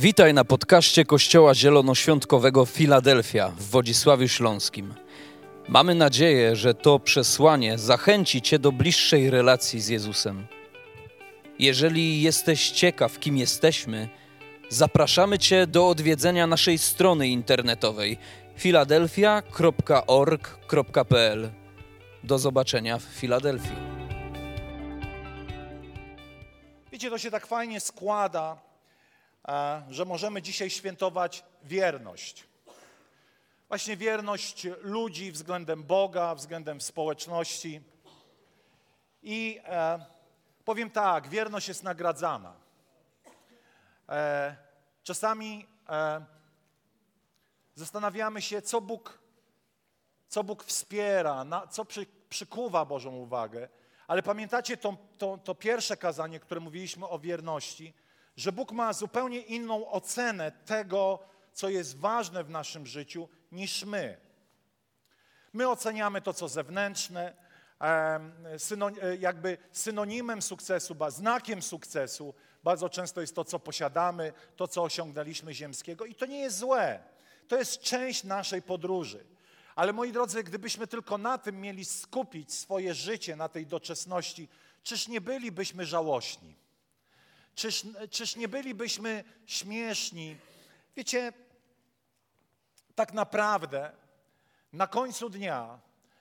Witaj na podcaście Kościoła Zielonoświątkowego Filadelfia w Wodzisławiu Śląskim. Mamy nadzieję, że to przesłanie zachęci Cię do bliższej relacji z Jezusem. Jeżeli jesteś ciekaw, kim jesteśmy, zapraszamy Cię do odwiedzenia naszej strony internetowej filadelfia.org.pl. Do zobaczenia w Filadelfii. Wiecie, to się tak fajnie składa, że możemy dzisiaj świętować wierność. Właśnie wierność ludzi względem Boga, względem społeczności. I e, powiem tak, wierność jest nagradzana. E, czasami e, zastanawiamy się, co Bóg, co Bóg wspiera, na, co przy, przykuwa Bożą uwagę. Ale pamiętacie to, to, to pierwsze kazanie, które mówiliśmy o wierności, że Bóg ma zupełnie inną ocenę tego, co jest ważne w naszym życiu, niż my. My oceniamy to, co zewnętrzne, jakby synonimem sukcesu, znakiem sukcesu bardzo często jest to, co posiadamy, to, co osiągnęliśmy ziemskiego i to nie jest złe. To jest część naszej podróży. Ale moi drodzy, gdybyśmy tylko na tym mieli skupić swoje życie, na tej doczesności, czyż nie bylibyśmy żałośni? Czyż, czyż nie bylibyśmy śmieszni? Wiecie, tak naprawdę na końcu dnia,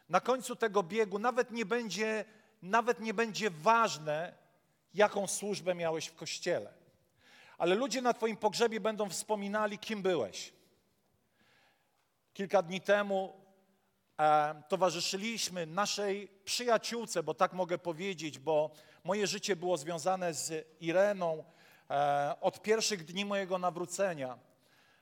na końcu tego biegu nawet nie będzie, nawet nie będzie ważne, jaką służbę miałeś w kościele. Ale ludzie na Twoim pogrzebie będą wspominali, kim byłeś. Kilka dni temu e, towarzyszyliśmy naszej przyjaciółce, bo tak mogę powiedzieć, bo moje życie było związane z Ireną e, od pierwszych dni mojego nawrócenia.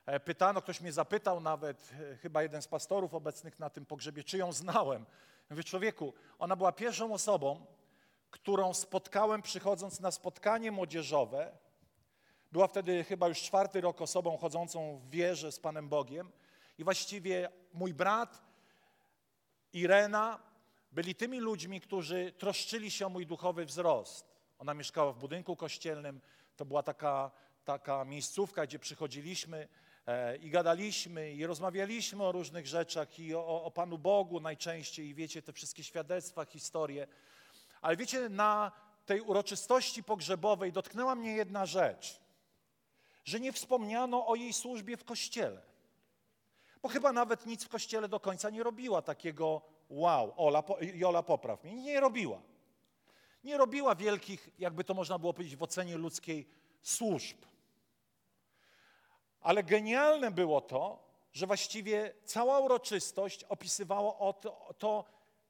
E, pytano, ktoś mnie zapytał nawet, chyba jeden z pastorów obecnych na tym pogrzebie, czy ją znałem. Mówię, człowieku, ona była pierwszą osobą, którą spotkałem przychodząc na spotkanie młodzieżowe. Była wtedy chyba już czwarty rok osobą chodzącą w wierze z Panem Bogiem. I właściwie mój brat, Irena, byli tymi ludźmi, którzy troszczyli się o mój duchowy wzrost. Ona mieszkała w budynku kościelnym, to była taka, taka miejscówka, gdzie przychodziliśmy e, i gadaliśmy, i rozmawialiśmy o różnych rzeczach, i o, o Panu Bogu najczęściej, i wiecie, te wszystkie świadectwa, historie. Ale wiecie, na tej uroczystości pogrzebowej dotknęła mnie jedna rzecz, że nie wspomniano o jej służbie w kościele. Bo chyba nawet nic w kościele do końca nie robiła takiego wow, Ola, Jola popraw mnie, nie robiła. Nie robiła wielkich, jakby to można było powiedzieć w ocenie ludzkiej, służb. Ale genialne było to, że właściwie cała uroczystość opisywała to, to,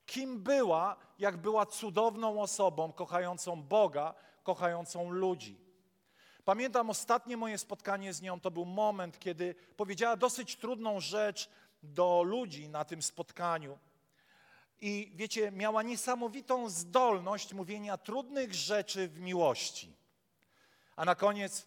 kim była, jak była cudowną osobą, kochającą Boga, kochającą ludzi. Pamiętam ostatnie moje spotkanie z nią, to był moment, kiedy powiedziała dosyć trudną rzecz do ludzi na tym spotkaniu. I wiecie, miała niesamowitą zdolność mówienia trudnych rzeczy w miłości. A na koniec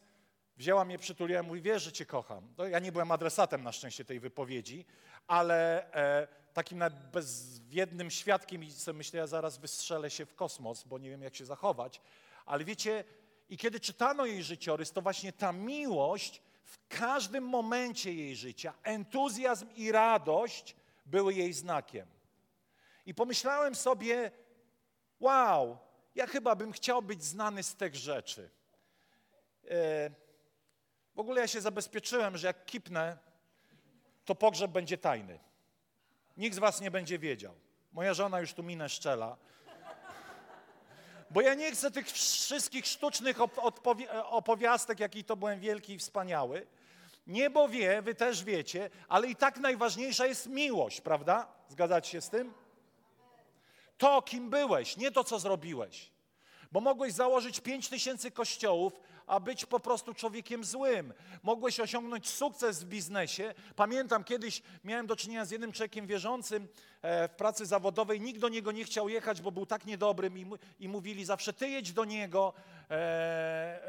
wzięła mnie, przytuliła i mówi, wiesz, że cię kocham. Ja nie byłem adresatem na szczęście tej wypowiedzi, ale e, takim bezwiednym świadkiem i sobie myślę, ja zaraz wystrzelę się w kosmos, bo nie wiem, jak się zachować. Ale wiecie, i kiedy czytano jej życiorys, to właśnie ta miłość w każdym momencie jej życia, entuzjazm i radość były jej znakiem. I pomyślałem sobie, wow, ja chyba bym chciał być znany z tych rzeczy. E, w ogóle ja się zabezpieczyłem, że jak kipnę, to pogrzeb będzie tajny. Nikt z was nie będzie wiedział. Moja żona już tu minę szczela. Bo ja nie chcę tych wszystkich sztucznych opowiastek, jaki to byłem wielki i wspaniały. Niebo wie, wy też wiecie, ale i tak najważniejsza jest miłość, prawda? Zgadzacie się z tym? To, kim byłeś, nie to, co zrobiłeś. Bo mogłeś założyć pięć tysięcy kościołów, a być po prostu człowiekiem złym. Mogłeś osiągnąć sukces w biznesie. Pamiętam, kiedyś miałem do czynienia z jednym człowiekiem wierzącym e, w pracy zawodowej. Nikt do niego nie chciał jechać, bo był tak niedobrym i, mówili zawsze, ty jedź do niego. E,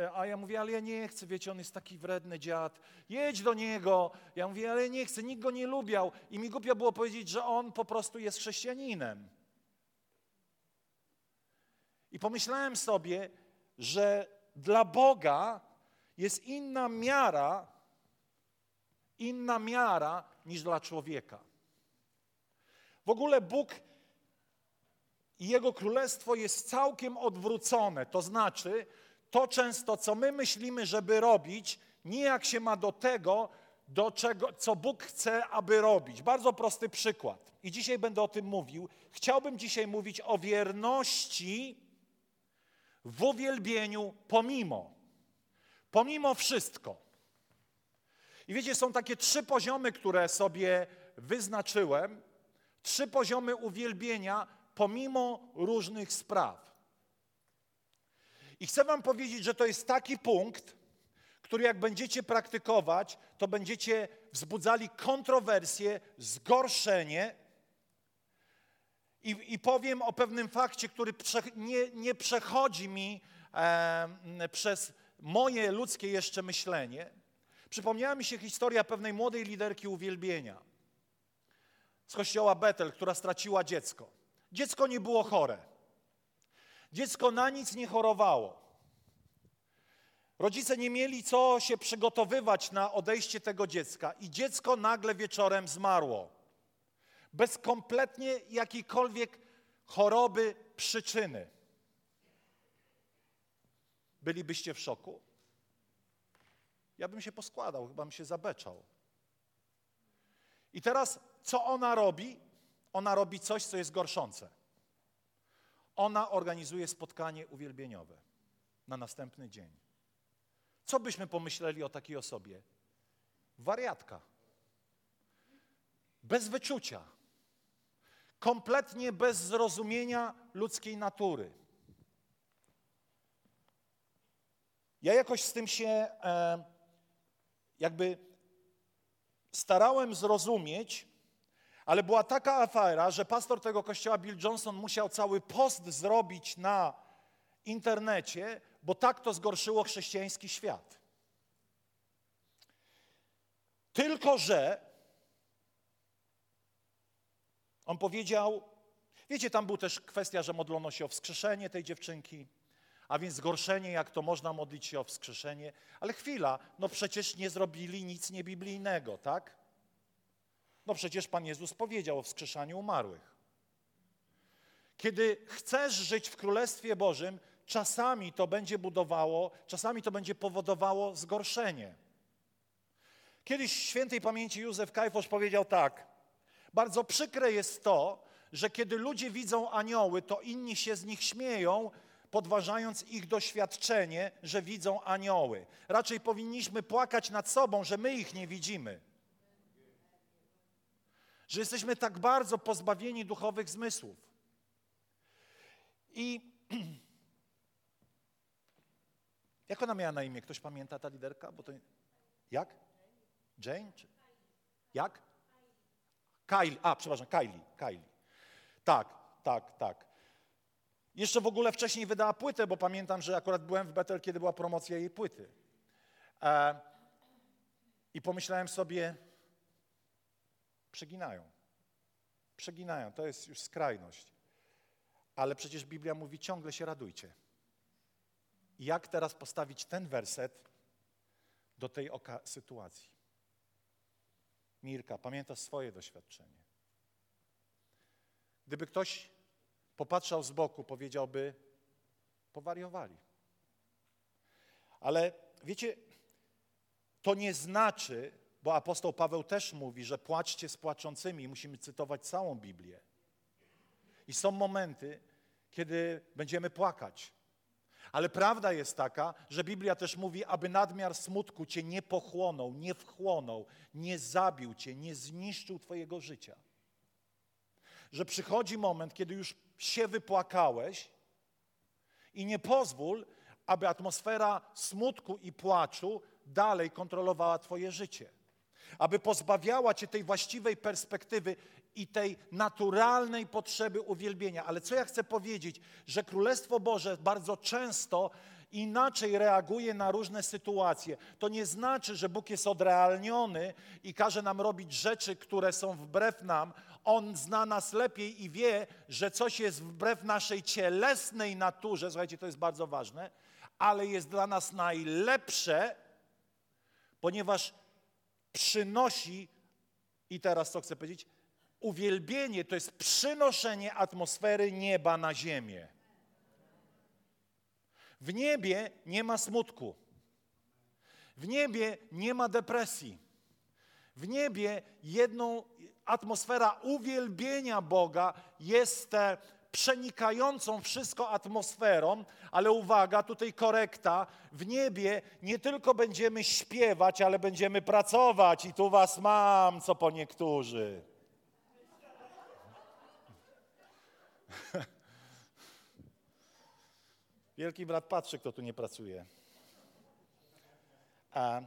e, a ja mówię, ale ja nie chcę, wiecie, on jest taki wredny dziad. Jedź do niego. Ja mówię, ale nie chcę, nikt go nie lubiał. I mi głupio było powiedzieć, że on po prostu jest chrześcijaninem. I pomyślałem sobie, że dla Boga jest inna miara, inna miara niż dla człowieka. W ogóle Bóg i Jego Królestwo jest całkiem odwrócone. To znaczy, to często, co my myślimy, żeby robić, nijak się ma do tego, do czego, co Bóg chce, aby robić. Bardzo prosty przykład. I dzisiaj będę o tym mówił. Chciałbym dzisiaj mówić o wierności w uwielbieniu pomimo. Pomimo wszystko. I wiecie, są takie trzy poziomy, które sobie wyznaczyłem. Trzy poziomy uwielbienia pomimo różnych spraw. I chcę Wam powiedzieć, że to jest taki punkt, który jak będziecie praktykować, to będziecie wzbudzali kontrowersje, zgorszenie. I, i powiem o pewnym fakcie, który prze, nie, nie, przechodzi mi e, przez moje ludzkie jeszcze myślenie. Przypomniała mi się historia pewnej młodej liderki uwielbienia z kościoła Betel, która straciła dziecko. Dziecko nie było chore. Dziecko na nic nie chorowało. Rodzice nie mieli co się przygotowywać na odejście tego dziecka i dziecko nagle wieczorem zmarło. Bez kompletnie jakiejkolwiek choroby, przyczyny. Bylibyście w szoku? Ja bym się poskładał, chyba bym się zabeczał. I teraz, co ona robi? Ona robi coś, co jest gorszące. Ona organizuje spotkanie uwielbieniowe na następny dzień. Co byśmy pomyśleli o takiej osobie? Wariatka. Bez wyczucia. Kompletnie bez zrozumienia ludzkiej natury. Ja jakoś z tym się e, jakby starałem zrozumieć, ale była taka afera, że pastor tego kościoła Bill Johnson musiał cały post zrobić na internecie, bo tak to zgorszyło chrześcijański świat. Tylko, że on powiedział, wiecie, tam była też kwestia, że modlono się o wskrzeszenie tej dziewczynki, a więc zgorszenie, jak to można modlić się o wskrzeszenie. Ale chwila, no przecież nie zrobili nic niebiblijnego, tak? No przecież Pan Jezus powiedział o wskrzeszaniu umarłych. Kiedy chcesz żyć w Królestwie Bożym, czasami to będzie budowało, czasami to będzie powodowało zgorszenie. Kiedyś świętej pamięci Józef Kajfosz powiedział tak: Bardzo przykre jest to, że kiedy ludzie widzą anioły, to inni się z nich śmieją, podważając ich doświadczenie, że widzą anioły. Raczej powinniśmy płakać nad sobą, że my ich nie widzimy. Że jesteśmy tak bardzo pozbawieni duchowych zmysłów. I jak ona miała na imię? Ktoś pamięta ta liderka? Bo to... Jak? Jane? Czy... Jak? Kylie. A, przepraszam, Kylie. Kylie. Tak, tak, tak. Jeszcze w ogóle wcześniej wydała płytę, bo pamiętam, że akurat byłem w Betel, kiedy była promocja jej płyty. E, I pomyślałem sobie, przeginają. Przeginają, to jest już skrajność. Ale przecież Biblia mówi, ciągle się radujcie. Jak teraz postawić ten werset do tej sytuacji? Mirka, pamiętasz swoje doświadczenie. Gdyby ktoś popatrzał z boku, powiedziałby, powariowali. Ale wiecie, to nie znaczy, bo apostoł Paweł też mówi, że płaczcie z płaczącymi, musimy cytować całą Biblię. I są momenty, kiedy będziemy płakać. Ale prawda jest taka, że Biblia też mówi, aby nadmiar smutku cię nie pochłonął, nie wchłonął, nie zabił cię, nie zniszczył twojego życia. Że przychodzi moment, kiedy już się wypłakałeś i nie pozwól, aby atmosfera smutku i płaczu dalej kontrolowała twoje życie. Aby pozbawiała cię tej właściwej perspektywy i tej naturalnej potrzeby uwielbienia. Ale co ja chcę powiedzieć, że Królestwo Boże bardzo często inaczej reaguje na różne sytuacje. To nie znaczy, że Bóg jest odrealniony i każe nam robić rzeczy, które są wbrew nam. On zna nas lepiej i wie, że coś jest wbrew naszej cielesnej naturze. Słuchajcie, to jest bardzo ważne, ale jest dla nas najlepsze ponieważ przynosi, i teraz co chcę powiedzieć, uwielbienie to jest przynoszenie atmosfery nieba na ziemię. W niebie nie ma smutku. W niebie nie ma depresji. W niebie jedną atmosfera uwielbienia Boga jest e, przenikającą wszystko atmosferą, ale uwaga, tutaj korekta, w niebie nie tylko będziemy śpiewać, ale będziemy pracować i tu was mam, co po niektórzy. Wielki brat patrzy, kto tu nie pracuje. A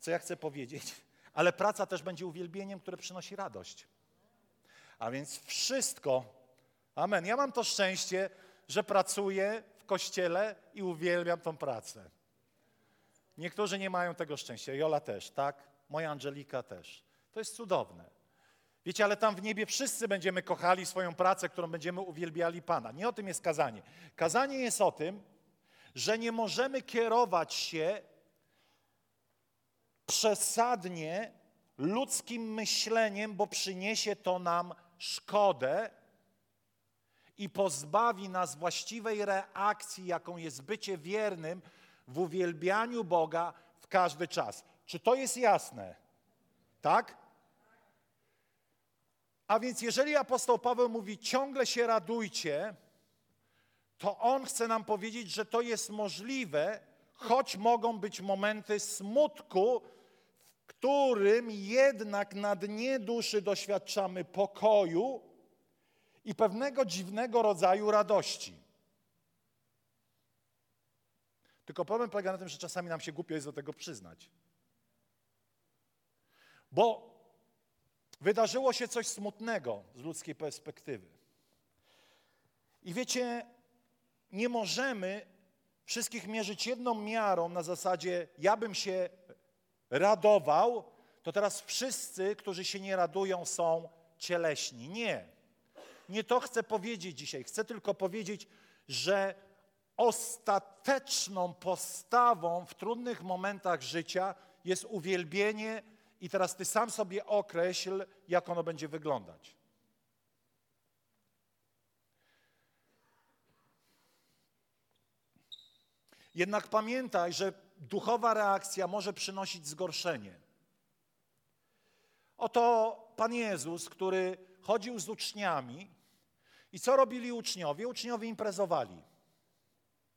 co ja chcę powiedzieć? Ale praca też będzie uwielbieniem, które przynosi radość. A więc wszystko, amen. Ja mam to szczęście, że pracuję w kościele i uwielbiam tą pracę. Niektórzy nie mają tego szczęścia. Jola też, tak? Moja Angelika też. To jest cudowne. Wiecie, ale tam w niebie wszyscy będziemy kochali swoją pracę, którą będziemy uwielbiali Pana. Nie o tym jest kazanie. Kazanie jest o tym, że nie możemy kierować się przesadnie ludzkim myśleniem, bo przyniesie to nam szkodę i pozbawi nas właściwej reakcji, jaką jest bycie wiernym w uwielbianiu Boga w każdy czas. Czy to jest jasne? Tak? A więc jeżeli apostoł Paweł mówi ciągle się radujcie, to on chce nam powiedzieć, że to jest możliwe, choć mogą być momenty smutku, w którym jednak na dnie duszy doświadczamy pokoju i pewnego dziwnego rodzaju radości. Tylko problem polega na tym, że czasami nam się głupio jest do tego przyznać. Bo wydarzyło się coś smutnego z ludzkiej perspektywy. I wiecie, nie możemy wszystkich mierzyć jedną miarą na zasadzie ja bym się radował, to teraz wszyscy, którzy się nie radują, są cieleśni. Nie. Nie to chcę powiedzieć dzisiaj. Chcę tylko powiedzieć, że ostateczną postawą w trudnych momentach życia jest uwielbienie i teraz ty sam sobie określ, jak ono będzie wyglądać. Jednak pamiętaj, że duchowa reakcja może przynosić zgorszenie. Oto Pan Jezus, który chodził z uczniami i co robili uczniowie? Uczniowie imprezowali.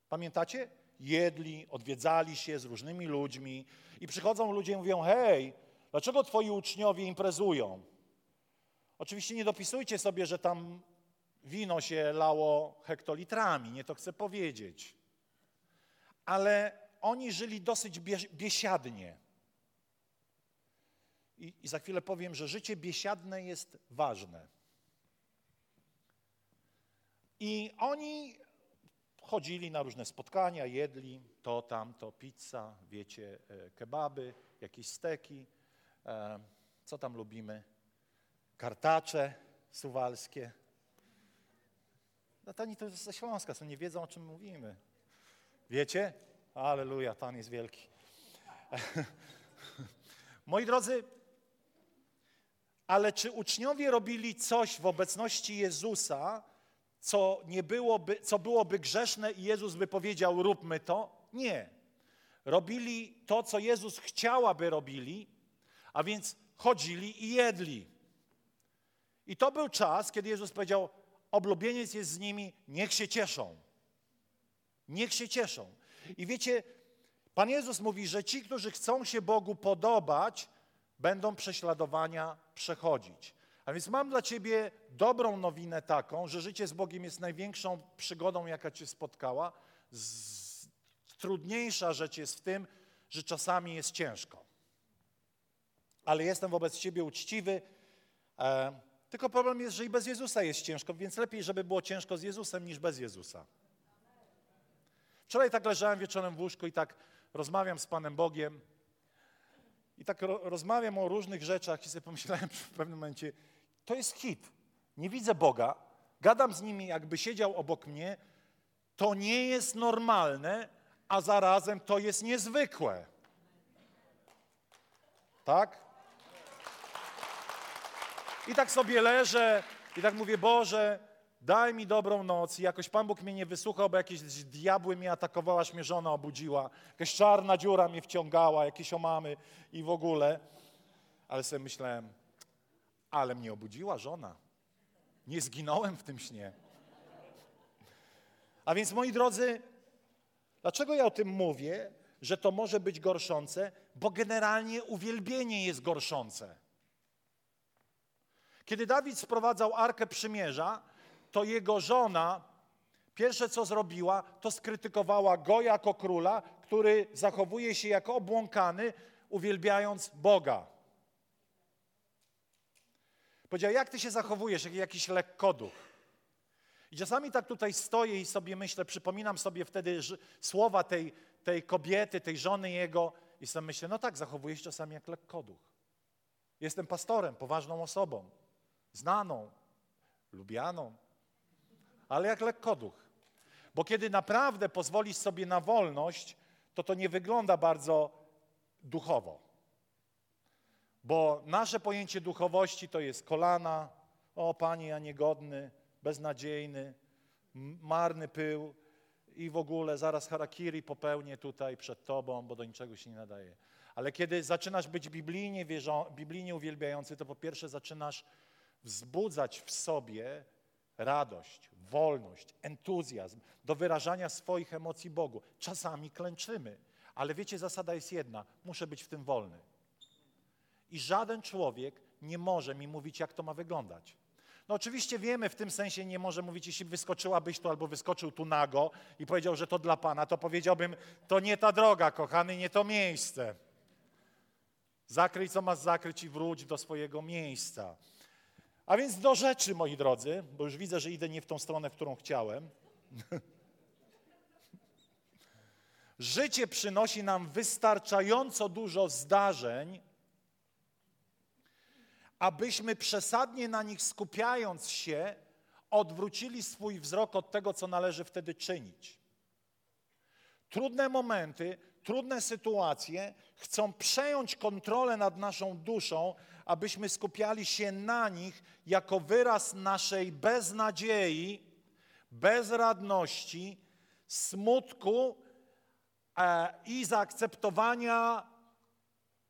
Pamiętacie? Jedli, odwiedzali się z różnymi ludźmi i przychodzą ludzie i mówią: Hej, dlaczego twoi uczniowie imprezują? Oczywiście nie dopisujcie sobie, że tam wino się lało hektolitrami, nie to chcę powiedzieć. Ale oni żyli dosyć biesiadnie. I, I za chwilę powiem, że życie biesiadne jest ważne. I oni chodzili na różne spotkania, jedli to, tamto, pizza, wiecie, e, kebaby, jakieś steki, co tam lubimy, kartacze suwalskie. No to oni to ze Śląska są, nie wiedzą o czym mówimy. Wiecie? Aleluja, Pan jest wielki. Moi drodzy, ale czy uczniowie robili coś w obecności Jezusa, co, nie byłoby, co byłoby grzeszne i Jezus by powiedział, róbmy to? Nie. Robili to, co Jezus chciał, aby robili, a więc chodzili i jedli. I to był czas, kiedy Jezus powiedział, oblubieniec jest z nimi, niech się cieszą. Niech się cieszą. I wiecie, Pan Jezus mówi, że ci, którzy chcą się Bogu podobać, będą prześladowania przechodzić. A więc mam dla Ciebie dobrą nowinę taką, że życie z Bogiem jest największą przygodą, jaka Cię spotkała. Z... Trudniejsza rzecz jest w tym, że czasami jest ciężko. Ale jestem wobec Ciebie uczciwy. E, tylko problem jest, że i bez Jezusa jest ciężko, więc lepiej, żeby było ciężko z Jezusem niż bez Jezusa. Wczoraj tak leżałem wieczorem w łóżku i tak rozmawiam z Panem Bogiem. I tak ro rozmawiam o różnych rzeczach i sobie pomyślałem w pewnym momencie, to jest hit. Nie widzę Boga, gadam z nimi, jakby siedział obok mnie. To nie jest normalne, a zarazem to jest niezwykłe. tak? I tak sobie leżę i tak mówię, Boże, daj mi dobrą noc. I jakoś Pan Bóg mnie nie wysłuchał, bo jakieś diabły mnie atakowały, aż mnie żona obudziła. Jakaś czarna dziura mnie wciągała, jakieś omamy i w ogóle. Ale sobie myślałem, ale mnie obudziła żona. Nie zginąłem w tym śnie. A więc moi drodzy, dlaczego ja o tym mówię, że to może być gorszące? Bo generalnie uwielbienie jest gorszące. Kiedy Dawid sprowadzał Arkę Przymierza, to jego żona pierwsze co zrobiła, to skrytykowała go jako króla, który zachowuje się jako obłąkany, uwielbiając Boga. Powiedziała, jak ty się zachowujesz, jak jakiś lekkoduch. I czasami tak tutaj stoję i sobie myślę, przypominam sobie wtedy słowa tej, tej kobiety, tej żony jego i sobie myślę, no tak, zachowuję się czasami jak lekkoduch. Jestem pastorem, poważną osobą, znaną, lubianą, ale jak lekkoduch. Bo kiedy naprawdę pozwolisz sobie na wolność, to to nie wygląda bardzo duchowo. Bo nasze pojęcie duchowości to jest kolana, o Panie, ja niegodny, beznadziejny, marny pył i w ogóle zaraz harakiri popełnię tutaj przed Tobą, bo do niczego się nie nadaje. Ale kiedy zaczynasz być biblijnie, wierzą, biblijnie uwielbiający, to po pierwsze zaczynasz wzbudzać w sobie radość, wolność, entuzjazm do wyrażania swoich emocji Bogu. Czasami klęczymy, ale wiecie, zasada jest jedna: muszę być w tym wolny. I żaden człowiek nie może mi mówić, jak to ma wyglądać. No oczywiście wiemy, w tym sensie nie może mówić, jeśli wyskoczyłabyś tu albo wyskoczył tu nago i powiedział, że to dla Pana, to powiedziałbym, to nie ta droga, kochany, nie to miejsce. Zakryj, co masz zakryć i wróć do swojego miejsca. A więc do rzeczy, moi drodzy, bo już widzę, że idę nie w tą stronę, w którą chciałem. Życie przynosi nam wystarczająco dużo zdarzeń, abyśmy przesadnie na nich skupiając się, odwrócili swój wzrok od tego, co należy wtedy czynić. Trudne momenty, trudne sytuacje chcą przejąć kontrolę nad naszą duszą, abyśmy skupiali się na nich jako wyraz naszej beznadziei, bezradności, smutku e, i zaakceptowania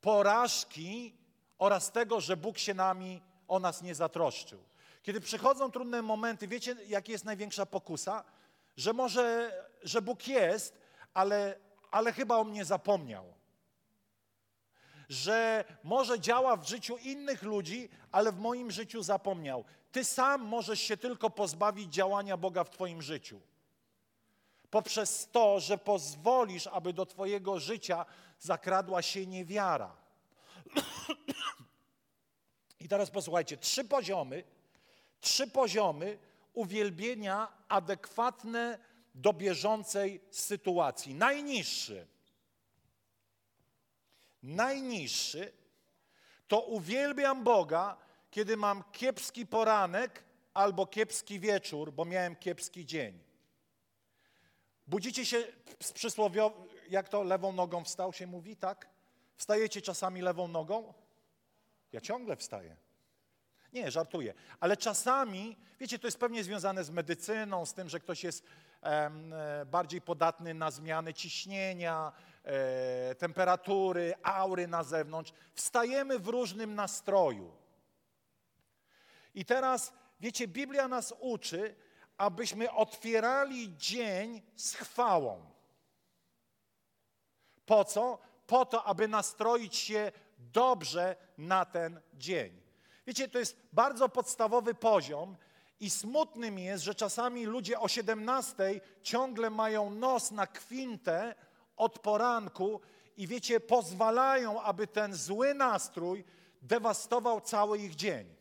porażki oraz tego, że Bóg się nami o nas nie zatroszczył. Kiedy przychodzą trudne momenty, wiecie, jaka jest największa pokusa? Że może, że Bóg jest, ale, ale chyba o mnie zapomniał. Że może działa w życiu innych ludzi, ale w moim życiu zapomniał. Ty sam możesz się tylko pozbawić działania Boga w Twoim życiu. Poprzez to, że pozwolisz, aby do Twojego życia zakradła się niewiara. I teraz posłuchajcie, trzy poziomy, trzy poziomy uwielbienia adekwatne do bieżącej sytuacji. Najniższy, najniższy to uwielbiam Boga, kiedy mam kiepski poranek albo kiepski wieczór, bo miałem kiepski dzień. Budzicie się z przysłowiowym, jak to lewą nogą wstał się mówi, tak? Wstajecie czasami lewą nogą? Ja ciągle wstaję. Nie, żartuję. Ale czasami, wiecie, to jest pewnie związane z medycyną, z tym, że ktoś jest e, bardziej podatny na zmiany ciśnienia, e, temperatury, aury na zewnątrz. Wstajemy w różnym nastroju. I teraz, wiecie, Biblia nas uczy, abyśmy otwierali dzień z chwałą. Po co? Po to, aby nastroić się dobrze na ten dzień. Wiecie, to jest bardzo podstawowy poziom i smutnym jest, że czasami ludzie o 17 ciągle mają nos na kwintę od poranku i wiecie, pozwalają, aby ten zły nastrój dewastował cały ich dzień.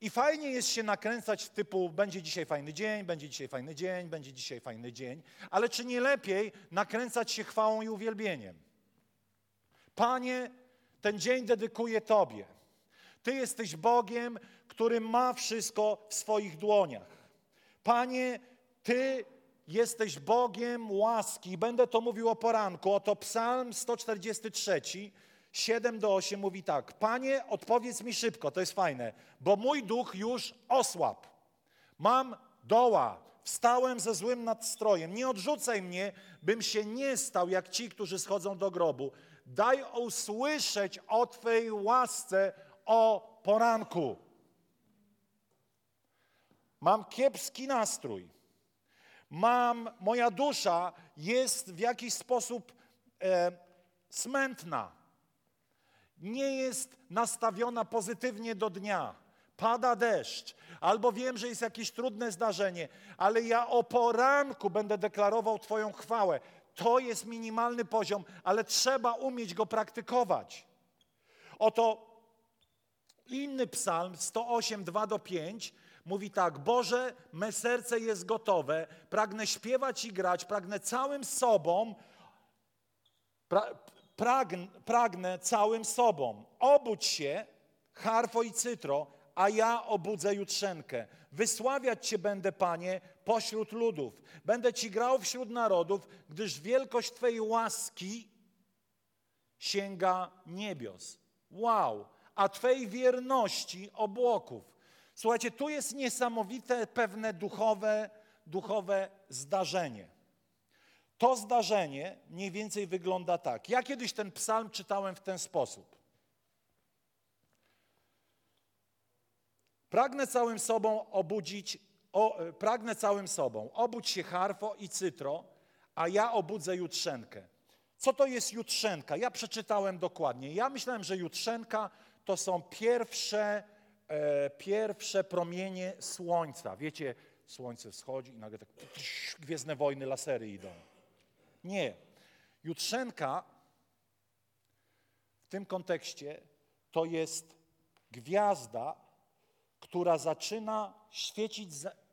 I fajnie jest się nakręcać typu będzie dzisiaj fajny dzień, będzie dzisiaj fajny dzień, będzie dzisiaj fajny dzień, ale czy nie lepiej nakręcać się chwałą i uwielbieniem? Panie, ten dzień dedykuję Tobie. Ty jesteś Bogiem, który ma wszystko w swoich dłoniach. Panie, Ty jesteś Bogiem łaski. Będę to mówił o poranku. Oto Psalm 143, 7 do 8 mówi tak: Panie, odpowiedz mi szybko, to jest fajne, bo mój duch już osłabł. Mam doła, wstałem ze złym nadstrojem. Nie odrzucaj mnie, bym się nie stał jak ci, którzy schodzą do grobu. Daj usłyszeć o Twej łasce o poranku. Mam kiepski nastrój. Mam, moja dusza jest w jakiś sposób e, smętna. Nie jest nastawiona pozytywnie do dnia. Pada deszcz, albo wiem, że jest jakieś trudne zdarzenie, ale ja o poranku będę deklarował Twoją chwałę. To jest minimalny poziom, ale trzeba umieć go praktykować. Oto inny psalm 108, 2 do 5 mówi tak: Boże, me serce jest gotowe, pragnę śpiewać i grać, pragnę całym sobą, pra, pragnę, pragnę całym sobą. Obudź się, harfo i cytro, a ja obudzę jutrzenkę. Wysławiać Cię będę, Panie, pośród ludów. Będę Ci grał wśród narodów, gdyż wielkość Twojej łaski sięga niebios. Wow! A Twej wierności obłoków. Słuchajcie, tu jest niesamowite pewne duchowe, duchowe zdarzenie. To zdarzenie mniej więcej wygląda tak. Ja kiedyś ten psalm czytałem w ten sposób. Pragnę całym sobą obudzić, o, pragnę całym sobą, obudź się harfo i cytro, a ja obudzę jutrzenkę. Co to jest jutrzenka? Ja przeczytałem dokładnie. Ja myślałem, że jutrzenka to są pierwsze, e, pierwsze promienie słońca. Wiecie, słońce wschodzi i nagle tak gwiezdne wojny, lasery idą. Nie. Jutrzenka w tym kontekście to jest gwiazda, która zaczyna świecić,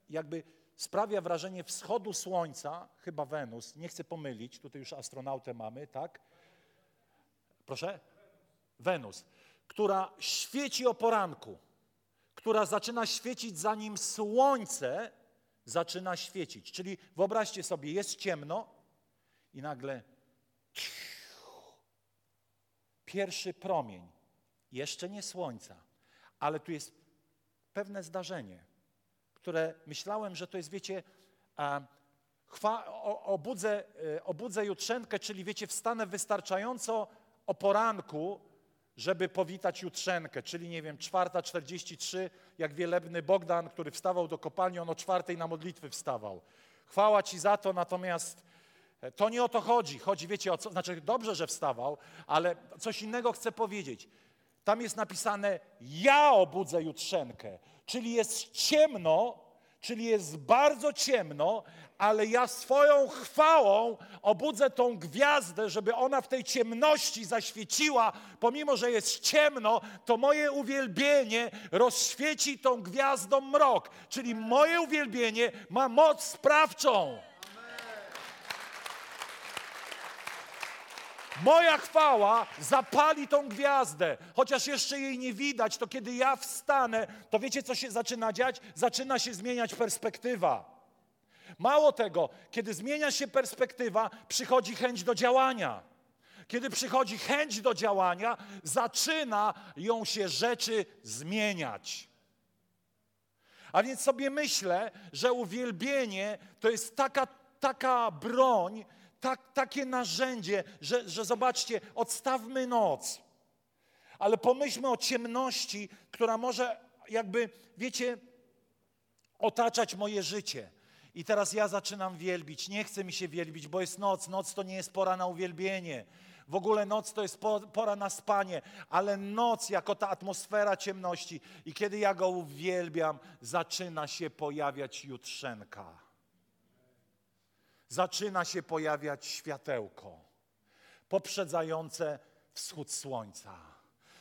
jakby sprawia wrażenie wschodu słońca, chyba Wenus, nie chcę pomylić, tutaj już astronautę mamy, tak? Proszę? Wenus, która świeci o poranku, która zaczyna świecić zanim słońce zaczyna świecić. Czyli wyobraźcie sobie, jest ciemno i nagle pierwszy promień, jeszcze nie słońca, ale tu jest pewne zdarzenie, które myślałem, że to jest, wiecie, chwa, obudzę, e, obudzę jutrzenkę, czyli wiecie, wstanę wystarczająco o poranku, żeby powitać jutrzenkę, czyli nie wiem, 4.43, jak wielebny Bogdan, który wstawał do kopalni, on o czwartej na modlitwy wstawał. Chwała Ci za to, natomiast e, to nie o to chodzi. Chodzi, wiecie, o co, znaczy dobrze, że wstawał, ale coś innego chcę powiedzieć. Tam jest napisane: Ja obudzę jutrzenkę, czyli jest ciemno, czyli jest bardzo ciemno, ale ja swoją chwałą obudzę tą gwiazdę, żeby ona w tej ciemności zaświeciła, pomimo że jest ciemno, to moje uwielbienie rozświeci tą gwiazdą mrok, czyli moje uwielbienie ma moc sprawczą. Moja chwała zapali tą gwiazdę, chociaż jeszcze jej nie widać, to kiedy ja wstanę, to wiecie, co się zaczyna dziać? Zaczyna się zmieniać perspektywa. Mało tego, kiedy zmienia się perspektywa, przychodzi chęć do działania. Kiedy przychodzi chęć do działania, zaczyna ją się rzeczy zmieniać. A więc sobie myślę, że uwielbienie to jest taka, taka broń, tak, takie narzędzie, że, że zobaczcie, odstawmy noc. Ale pomyślmy o ciemności, która może jakby, wiecie, otaczać moje życie. I teraz ja zaczynam wielbić. Nie chcę mi się wielbić, bo jest noc. Noc to nie jest pora na uwielbienie. W ogóle noc to jest pora na spanie, ale noc jako ta atmosfera ciemności. I kiedy ja go uwielbiam, zaczyna się pojawiać jutrzenka zaczyna się pojawiać światełko poprzedzające wschód słońca.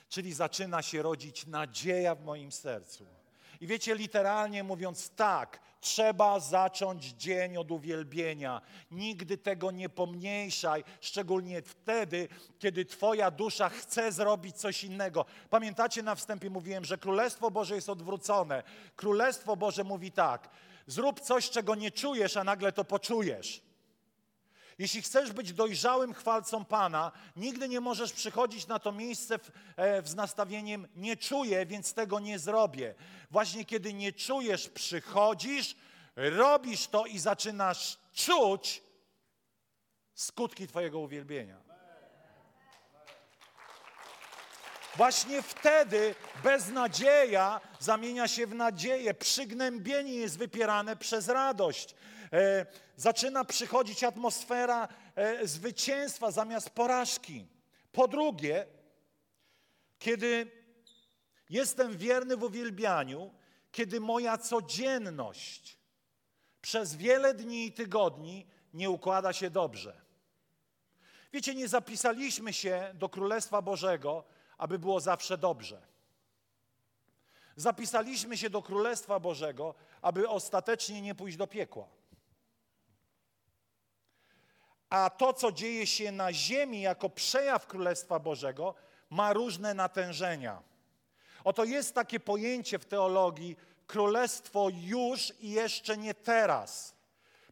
Czyli zaczyna się rodzić nadzieja w moim sercu. I wiecie, literalnie mówiąc tak, trzeba zacząć dzień od uwielbienia. Nigdy tego nie pomniejszaj, szczególnie wtedy, kiedy Twoja dusza chce zrobić coś innego. Pamiętacie, na wstępie mówiłem, że Królestwo Boże jest odwrócone. Królestwo Boże mówi tak: zrób coś, czego nie czujesz, a nagle to poczujesz. Jeśli chcesz być dojrzałym chwalcą Pana, nigdy nie możesz przychodzić na to miejsce w, e, z nastawieniem nie czuję, więc tego nie zrobię. Właśnie kiedy nie czujesz, przychodzisz, robisz to i zaczynasz czuć skutki Twojego uwielbienia. Właśnie wtedy beznadzieja zamienia się w nadzieję, przygnębienie jest wypierane przez radość. E, zaczyna przychodzić atmosfera e, zwycięstwa zamiast porażki. Po drugie, kiedy jestem wierny w uwielbianiu, kiedy moja codzienność przez wiele dni i tygodni nie układa się dobrze. Wiecie, nie zapisaliśmy się do Królestwa Bożego, aby było zawsze dobrze. Zapisaliśmy się do Królestwa Bożego, aby ostatecznie nie pójść do piekła. A to, co dzieje się na ziemi jako przejaw Królestwa Bożego, ma różne natężenia. Oto jest takie pojęcie w teologii królestwo już i jeszcze nie teraz.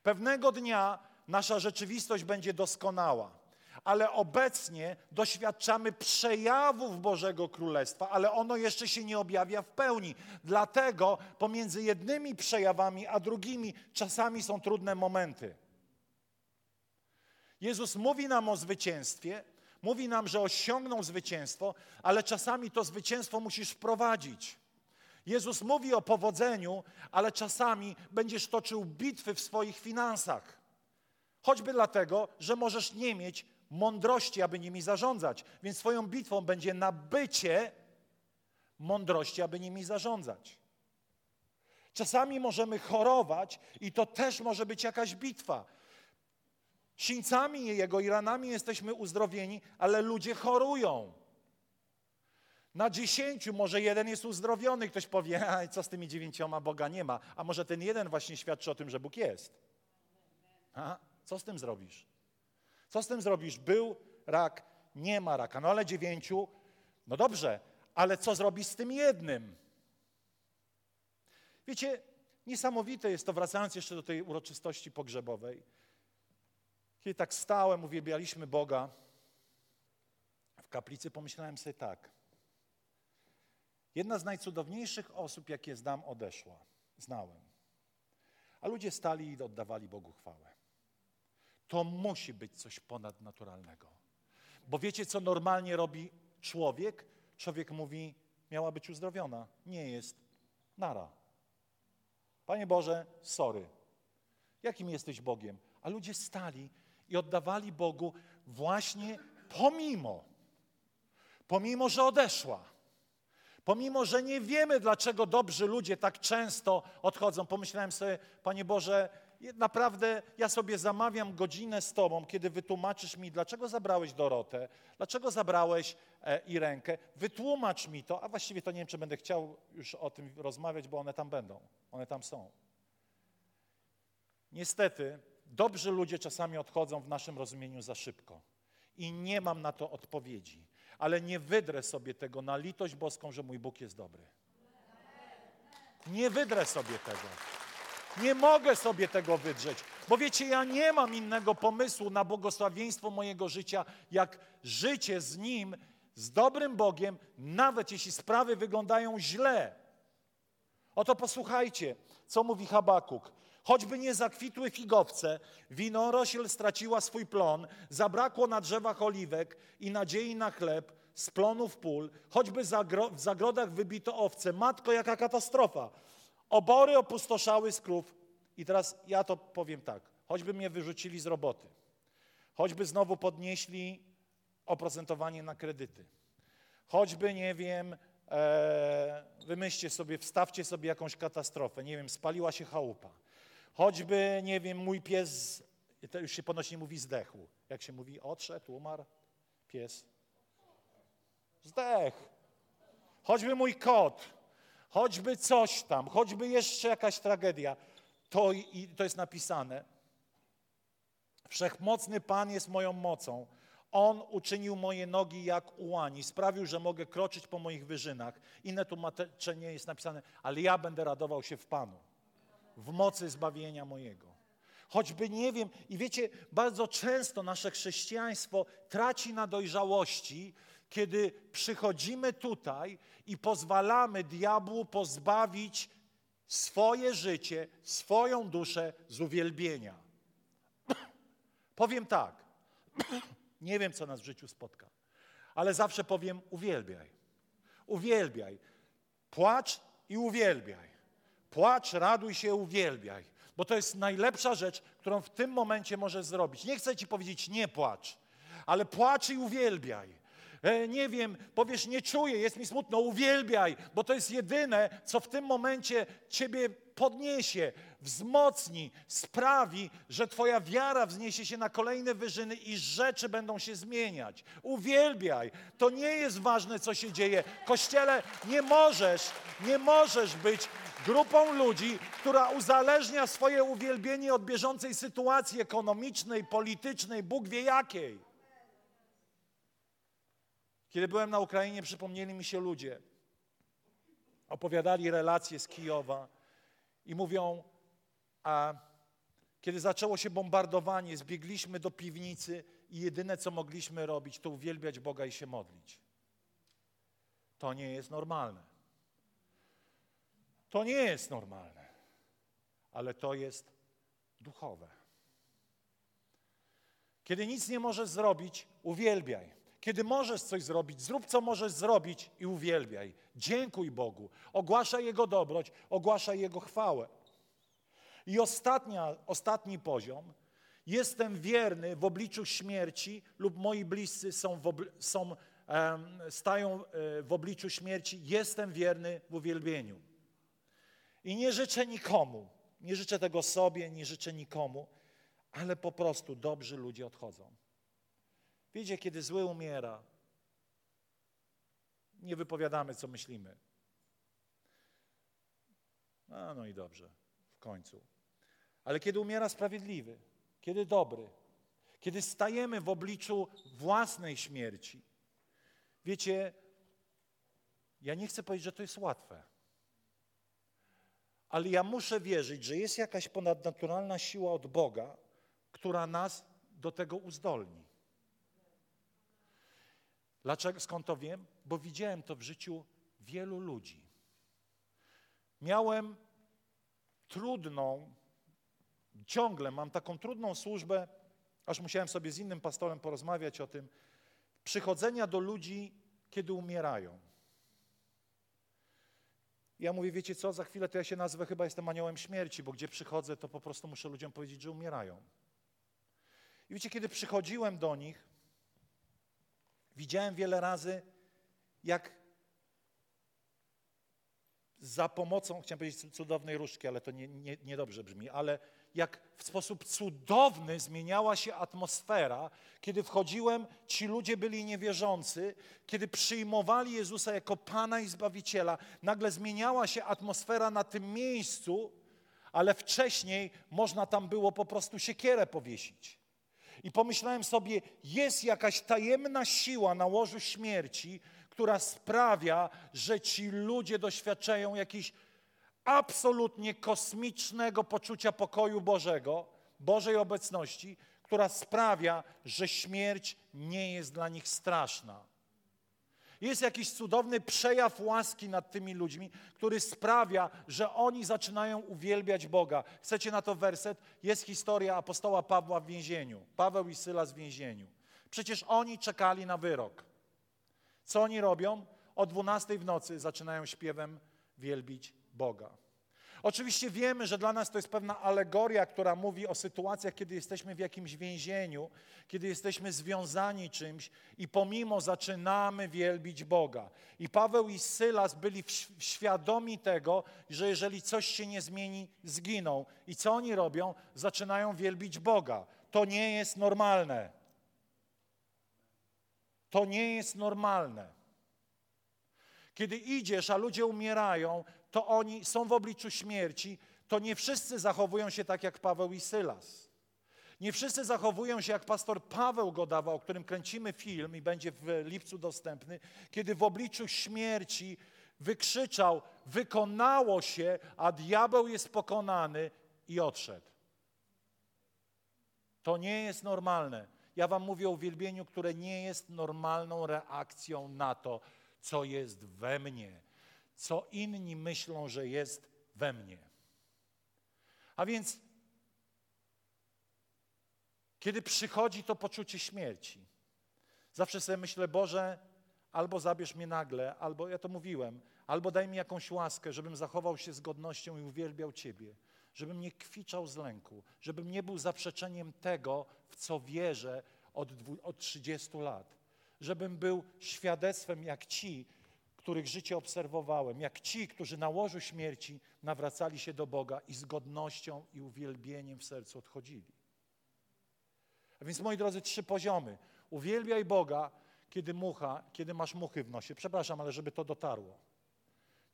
Pewnego dnia nasza rzeczywistość będzie doskonała ale obecnie doświadczamy przejawów Bożego Królestwa, ale ono jeszcze się nie objawia w pełni. Dlatego pomiędzy jednymi przejawami a drugimi czasami są trudne momenty. Jezus mówi nam o zwycięstwie, mówi nam, że osiągnął zwycięstwo, ale czasami to zwycięstwo musisz wprowadzić. Jezus mówi o powodzeniu, ale czasami będziesz toczył bitwy w swoich finansach. Choćby dlatego, że możesz nie mieć mądrości, aby nimi zarządzać. Więc swoją bitwą będzie nabycie mądrości, aby nimi zarządzać. Czasami możemy chorować i to też może być jakaś bitwa. Sińcami jego i ranami jesteśmy uzdrowieni, ale ludzie chorują. Na dziesięciu może jeden jest uzdrowiony. Ktoś powie, a co z tymi dziewięcioma Boga nie ma. A może ten jeden właśnie świadczy o tym, że Bóg jest. A? Co z tym zrobisz? Co z tym zrobisz? Był rak, nie ma raka. No ale dziewięciu, no dobrze, ale co zrobisz z tym jednym? Wiecie, niesamowite jest to, wracając jeszcze do tej uroczystości pogrzebowej. Kiedy tak stałem, uwielbialiśmy Boga w kaplicy, pomyślałem sobie tak. Jedna z najcudowniejszych osób, jakie znam, odeszła. Znałem. A ludzie stali i oddawali Bogu chwałę to musi być coś ponadnaturalnego. Bo wiecie, co normalnie robi człowiek? Człowiek mówi, miała być uzdrowiona. Nie jest. Nara. Panie Boże, sorry. Jakim jesteś Bogiem? A ludzie stali i oddawali Bogu właśnie pomimo, pomimo, że odeszła. Pomimo, że nie wiemy, dlaczego dobrzy ludzie tak często odchodzą, pomyślałem sobie, Panie Boże, naprawdę ja sobie zamawiam godzinę z Tobą, kiedy wytłumaczysz mi, dlaczego zabrałeś Dorotę, dlaczego zabrałeś e, Irenkę. Wytłumacz mi to, a właściwie to nie wiem, czy będę chciał już o tym rozmawiać, bo one tam będą, one tam są. Niestety, dobrzy ludzie czasami odchodzą w naszym rozumieniu za szybko i nie mam na to odpowiedzi, ale nie wydrę sobie tego na litość boską, że mój Bóg jest dobry. Nie wydrę sobie tego. Nie mogę sobie tego wydrzeć, bo wiecie, ja nie mam innego pomysłu na błogosławieństwo mojego życia, jak życie z Nim, z dobrym Bogiem, nawet jeśli sprawy wyglądają źle. Oto posłuchajcie, co mówi Habakuk. Choćby nie zakwitły figowce, winorośl straciła swój plon, zabrakło na drzewach oliwek i nadziei na chleb, z plonów pól, choćby w zagrodach wybito owce. Matko, jaka katastrofa! Obory opustoszały z krów. I teraz ja to powiem tak. Choćby mnie wyrzucili z roboty, choćby znowu podnieśli oprocentowanie na kredyty, choćby, nie wiem, e, wymyślcie sobie, wstawcie sobie jakąś katastrofę, nie wiem, spaliła się chałupa, choćby, nie wiem, mój pies, to już się ponośnie mówi zdechł. Jak się mówi, odszedł, umarł, pies. Zdech. Choćby mój kot, choćby coś tam, choćby jeszcze jakaś tragedia, to, i, to jest napisane. Wszechmocny Pan jest moją mocą. On uczynił moje nogi jak ułani, sprawił, że mogę kroczyć po moich wyżynach. Inne tłumaczenie jest napisane, ale ja będę radował się w Panu, w mocy zbawienia mojego. choćby nie wiem. I wiecie, bardzo często nasze chrześcijaństwo traci na dojrzałości, kiedy przychodzimy tutaj i pozwalamy diabłu pozbawić swoje życie, swoją duszę z uwielbienia. powiem tak, nie wiem, co nas w życiu spotka, ale zawsze powiem: uwielbiaj. Uwielbiaj. Płacz i uwielbiaj. Płacz, raduj się, uwielbiaj. Bo to jest najlepsza rzecz, którą w tym momencie możesz zrobić. Nie chcę ci powiedzieć nie płacz, ale płacz i uwielbiaj. E, nie wiem, powiesz, nie czuję, jest mi smutno, uwielbiaj, bo to jest jedyne, co w tym momencie ciebie podniesie, wzmocni, sprawi, że Twoja wiara wzniesie się na kolejne wyżyny i rzeczy będą się zmieniać. Uwielbiaj. To nie jest ważne, co się dzieje. Kościele, nie możesz, nie możesz być grupą ludzi, która uzależnia swoje uwielbienie od bieżącej sytuacji ekonomicznej, politycznej, Bóg wie jakiej. Kiedy byłem na Ukrainie, przypomnieli mi się ludzie. Opowiadali relacje z Kijowa i mówią, a kiedy zaczęło się bombardowanie, zbiegliśmy do piwnicy i jedyne, co mogliśmy robić, to uwielbiać Boga i się modlić. To nie jest normalne. To nie jest normalne, ale to jest duchowe. Kiedy nic nie możesz zrobić, uwielbiaj. Kiedy możesz coś zrobić, zrób co możesz zrobić i uwielbiaj. Dziękuj Bogu, ogłaszaj Jego dobroć, ogłaszaj Jego chwałę. I ostatnia, ostatni poziom. Jestem wierny w obliczu śmierci lub moi bliscy są, w są stają e, w obliczu śmierci. Jestem wierny w uwielbieniu. I nie życzę nikomu, nie życzę tego sobie, nie życzę nikomu, ale po prostu dobrzy ludzie odchodzą. Wiecie, kiedy zły umiera, nie wypowiadamy, co myślimy. A, no i dobrze, w końcu. Ale kiedy umiera sprawiedliwy, kiedy dobry, kiedy stajemy w obliczu własnej śmierci, wiecie, ja nie chcę powiedzieć, że to jest łatwe, ale ja muszę wierzyć, że jest jakaś ponadnaturalna siła od Boga, która nas do tego uzdolni. Dlaczego? Skąd to wiem? Bo widziałem to w życiu wielu ludzi. Miałem trudną, ciągle mam taką trudną służbę, aż musiałem sobie z innym pastorem porozmawiać o tym, przychodzenia do ludzi, kiedy umierają. Ja mówię, wiecie co, za chwilę to ja się nazwę, chyba jestem aniołem śmierci, bo gdzie przychodzę, to po prostu muszę ludziom powiedzieć, że umierają. I wiecie, kiedy przychodziłem do nich, Widziałem wiele razy, jak za pomocą, chciałem powiedzieć cudownej różdżki, ale to niedobrze nie, nie dobrze brzmi, ale jak w sposób cudowny zmieniała się atmosfera, kiedy wchodziłem, ci ludzie byli niewierzący, kiedy przyjmowali Jezusa jako Pana i Zbawiciela, nagle zmieniała się atmosfera na tym miejscu, ale wcześniej można tam było po prostu siekierę powiesić. I pomyślałem sobie, jest jakaś tajemna siła na łożu śmierci, która sprawia, że ci ludzie doświadczają jakiejś absolutnie kosmicznego poczucia pokoju Bożego, Bożej obecności, która sprawia, że śmierć nie jest dla nich straszna. Jest jakiś cudowny przejaw łaski nad tymi ludźmi, który sprawia, że oni zaczynają uwielbiać Boga. Chcecie na to werset? Jest historia apostoła Pawła w więzieniu. Paweł i Sylas w więzieniu. Przecież oni czekali na wyrok. Co oni robią? O 12 w nocy zaczynają śpiewem wielbić Boga. Oczywiście wiemy, że dla nas to jest pewna alegoria, która mówi o sytuacjach, kiedy jesteśmy w jakimś więzieniu, kiedy jesteśmy związani czymś i pomimo zaczynamy wielbić Boga. I Paweł i Sylas byli świadomi tego, że jeżeli coś się nie zmieni, zginą. I co oni robią? Zaczynają wielbić Boga. To nie jest normalne. To nie jest normalne. Kiedy idziesz, a ludzie umierają, to oni są w obliczu śmierci, to nie wszyscy zachowują się tak jak Paweł i Sylas. Nie wszyscy zachowują się jak pastor Paweł Godawa, o którym kręcimy film i będzie w lipcu dostępny, kiedy w obliczu śmierci wykrzyczał: Wykonało się, a diabeł jest pokonany i odszedł. To nie jest normalne. Ja wam mówię o uwielbieniu, które nie jest normalną reakcją na to, co jest we mnie, co inni myślą, że jest we mnie. A więc, kiedy przychodzi to poczucie śmierci, zawsze sobie myślę, Boże, albo zabierz mnie nagle, albo ja to mówiłem, albo daj mi jakąś łaskę, żebym zachował się z godnością i uwielbiał Ciebie, żebym nie kwiczał z lęku, żebym nie był zaprzeczeniem tego, w co wierzę od, od 30 lat, żebym był świadectwem jak ci, których życie obserwowałem, jak ci, którzy na łożu śmierci nawracali się do Boga i z godnością i uwielbieniem w sercu odchodzili. A więc, moi drodzy, trzy poziomy. Uwielbiaj Boga, kiedy mucha, kiedy masz muchy w nosie. Przepraszam, ale żeby to dotarło.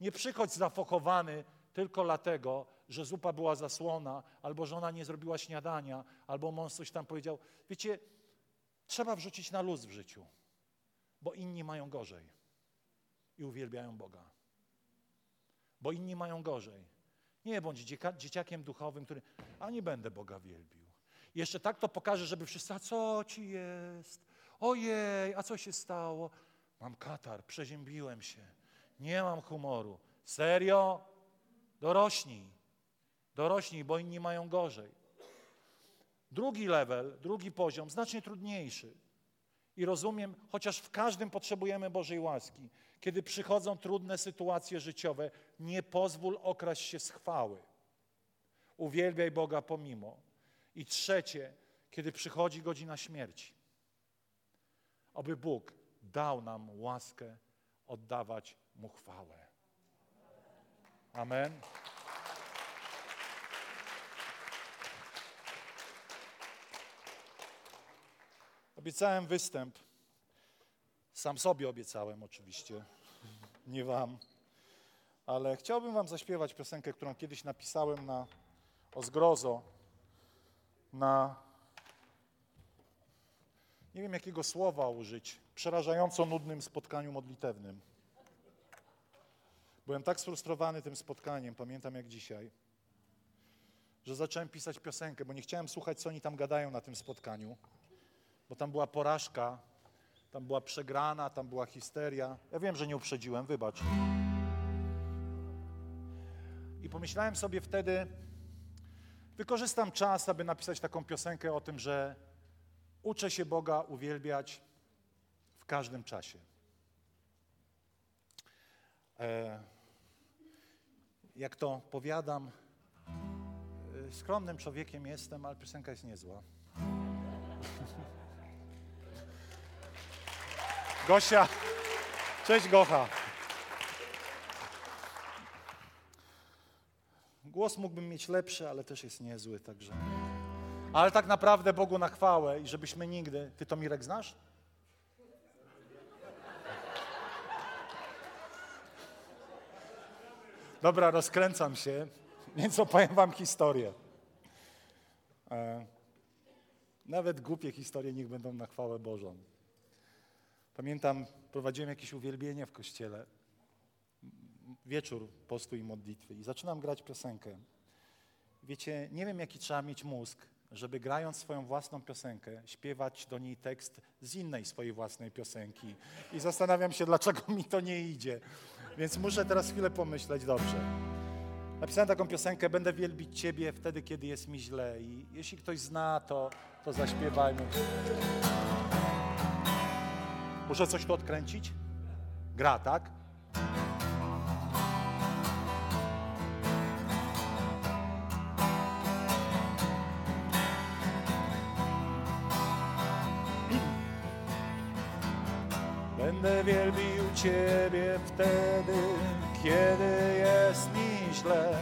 Nie przychodź zafokowany tylko dlatego, że zupa była zasłona, albo żona nie zrobiła śniadania, albo mąż coś tam powiedział. Wiecie, trzeba wrzucić na luz w życiu, bo inni mają gorzej i uwielbiają Boga. Bo inni mają gorzej. Nie bądź dzieciakiem duchowym, który, a nie będę Boga wielbił. Jeszcze tak to pokaże, żeby wszyscy, a co ci jest? Ojej, a co się stało? Mam katar, przeziębiłem się, nie mam humoru. Serio? Dorośnij. Dorośnij, bo inni mają gorzej. Drugi level, drugi poziom, znacznie trudniejszy. I rozumiem, chociaż w każdym potrzebujemy Bożej łaski. Kiedy przychodzą trudne sytuacje życiowe, nie pozwól okraść się z chwały. Uwielbiaj Boga pomimo. I trzecie, kiedy przychodzi godzina śmierci. Oby Bóg dał nam łaskę oddawać Mu chwałę. Amen. Obiecałem występ. Sam sobie obiecałem oczywiście, nie wam. Ale chciałbym wam zaśpiewać piosenkę, którą kiedyś napisałem na o zgrozo, na nie wiem jakiego słowa użyć, przerażająco nudnym spotkaniu modlitewnym. Byłem tak sfrustrowany tym spotkaniem, pamiętam jak dzisiaj, że zacząłem pisać piosenkę, bo nie chciałem słuchać, co oni tam gadają na tym spotkaniu, bo tam była porażka, tam była przegrana, tam była histeria. Ja wiem, że nie uprzedziłem, wybacz. I pomyślałem sobie wtedy, wykorzystam czas, aby napisać taką piosenkę o tym, że uczę się Boga uwielbiać w każdym czasie. E, jak to powiadam, e, skromnym człowiekiem jestem, ale piosenka jest niezła. Gosia, cześć Gocha. Głos mógłbym mieć lepszy, ale też jest niezły, także. Ale tak naprawdę Bogu na chwałę i żebyśmy nigdy. Ty to Mirek znasz? Dobra, rozkręcam się, więc opowiem wam historię. E, nawet głupie historie niech będą na chwałę Bożą. Pamiętam, prowadziłem jakieś uwielbienie w kościele, wieczór postu i modlitwy i zaczynam grać piosenkę. Wiecie, nie wiem jaki trzeba mieć mózg, żeby grając swoją własną piosenkę, śpiewać do niej tekst z innej swojej własnej piosenki. I zastanawiam się, dlaczego mi to nie idzie. Więc muszę teraz chwilę pomyśleć dobrze. Napisałem taką piosenkę, będę wielbić Ciebie wtedy, kiedy jest mi źle. I jeśli ktoś zna, to, to zaśpiewajmy. Muszę coś tu odkręcić? Gra, tak? Będę wielbił Ciebie wtedy, kiedy jest mi źle.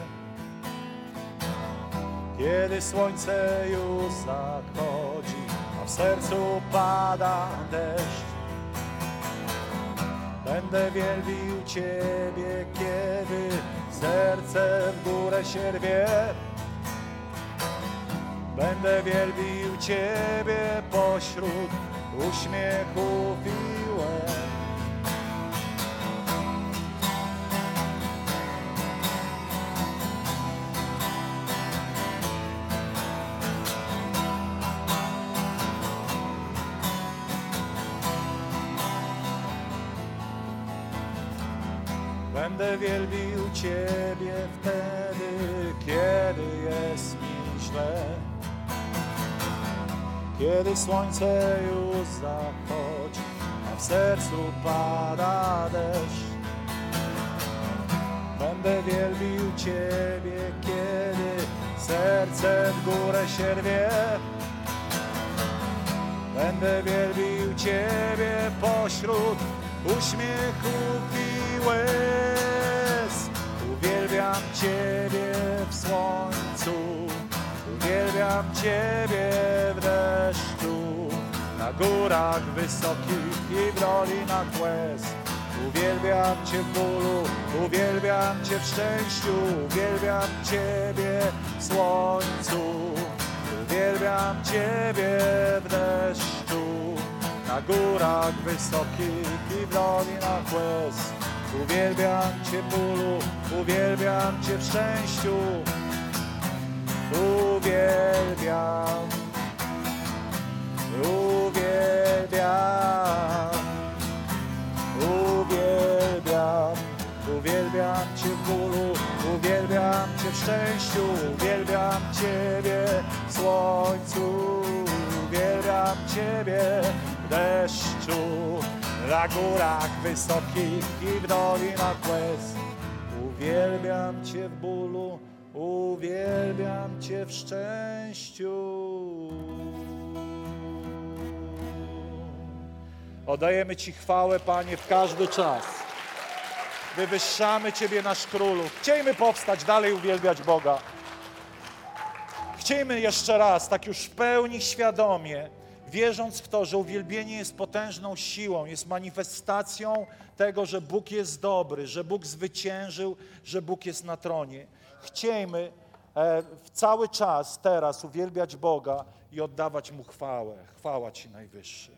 Kiedy słońce już zachodzi, a w sercu pada deszcz. Będę wielbił Ciebie, kiedy serce w górę się rwie. Będę wielbił Ciebie pośród uśmiechów i łez. Będę wielbił Ciebie wtedy, kiedy jest mi źle. Kiedy słońce już zachodzi, a w sercu pada deszcz. Będę wielbił Ciebie, kiedy serce w górę się rwie. Będę wielbił Ciebie pośród uśmiechów i łez. Uwielbiam Ciebie w słońcu, uwielbiam Ciebie w deszczu, na górach wysokich i w dolinach łez. Uwielbiam Cię w bólu, uwielbiam Cię w szczęściu, uwielbiam Ciebie w słońcu. Uwielbiam Ciebie w deszczu, na górach wysokich i w dolinach łez. Uwielbiam Cię bólu, uwielbiam Cię w szczęściu. Uwielbiam, uwielbiam, uwielbiam, uwielbiam Cię w bólu, uwielbiam Cię w szczęściu, uwielbiam Ciebie w słońcu, uwielbiam Ciebie w deszczu, na górach wysokich i w dolinach łez. Uwielbiam Cię w bólu, uwielbiam Cię w szczęściu. Oddajemy Ci chwałę, Panie, w każdy czas. Wywyższamy Ciebie, nasz Królu. Chciejmy powstać, dalej uwielbiać Boga. Chciejmy jeszcze raz, tak już w pełni świadomie, wierząc w to, że uwielbienie jest potężną siłą, jest manifestacją tego, że Bóg jest dobry, że Bóg zwyciężył, że Bóg jest na tronie. Chciejmy e, w cały czas teraz uwielbiać Boga i oddawać Mu chwałę. Chwała Ci Najwyższy.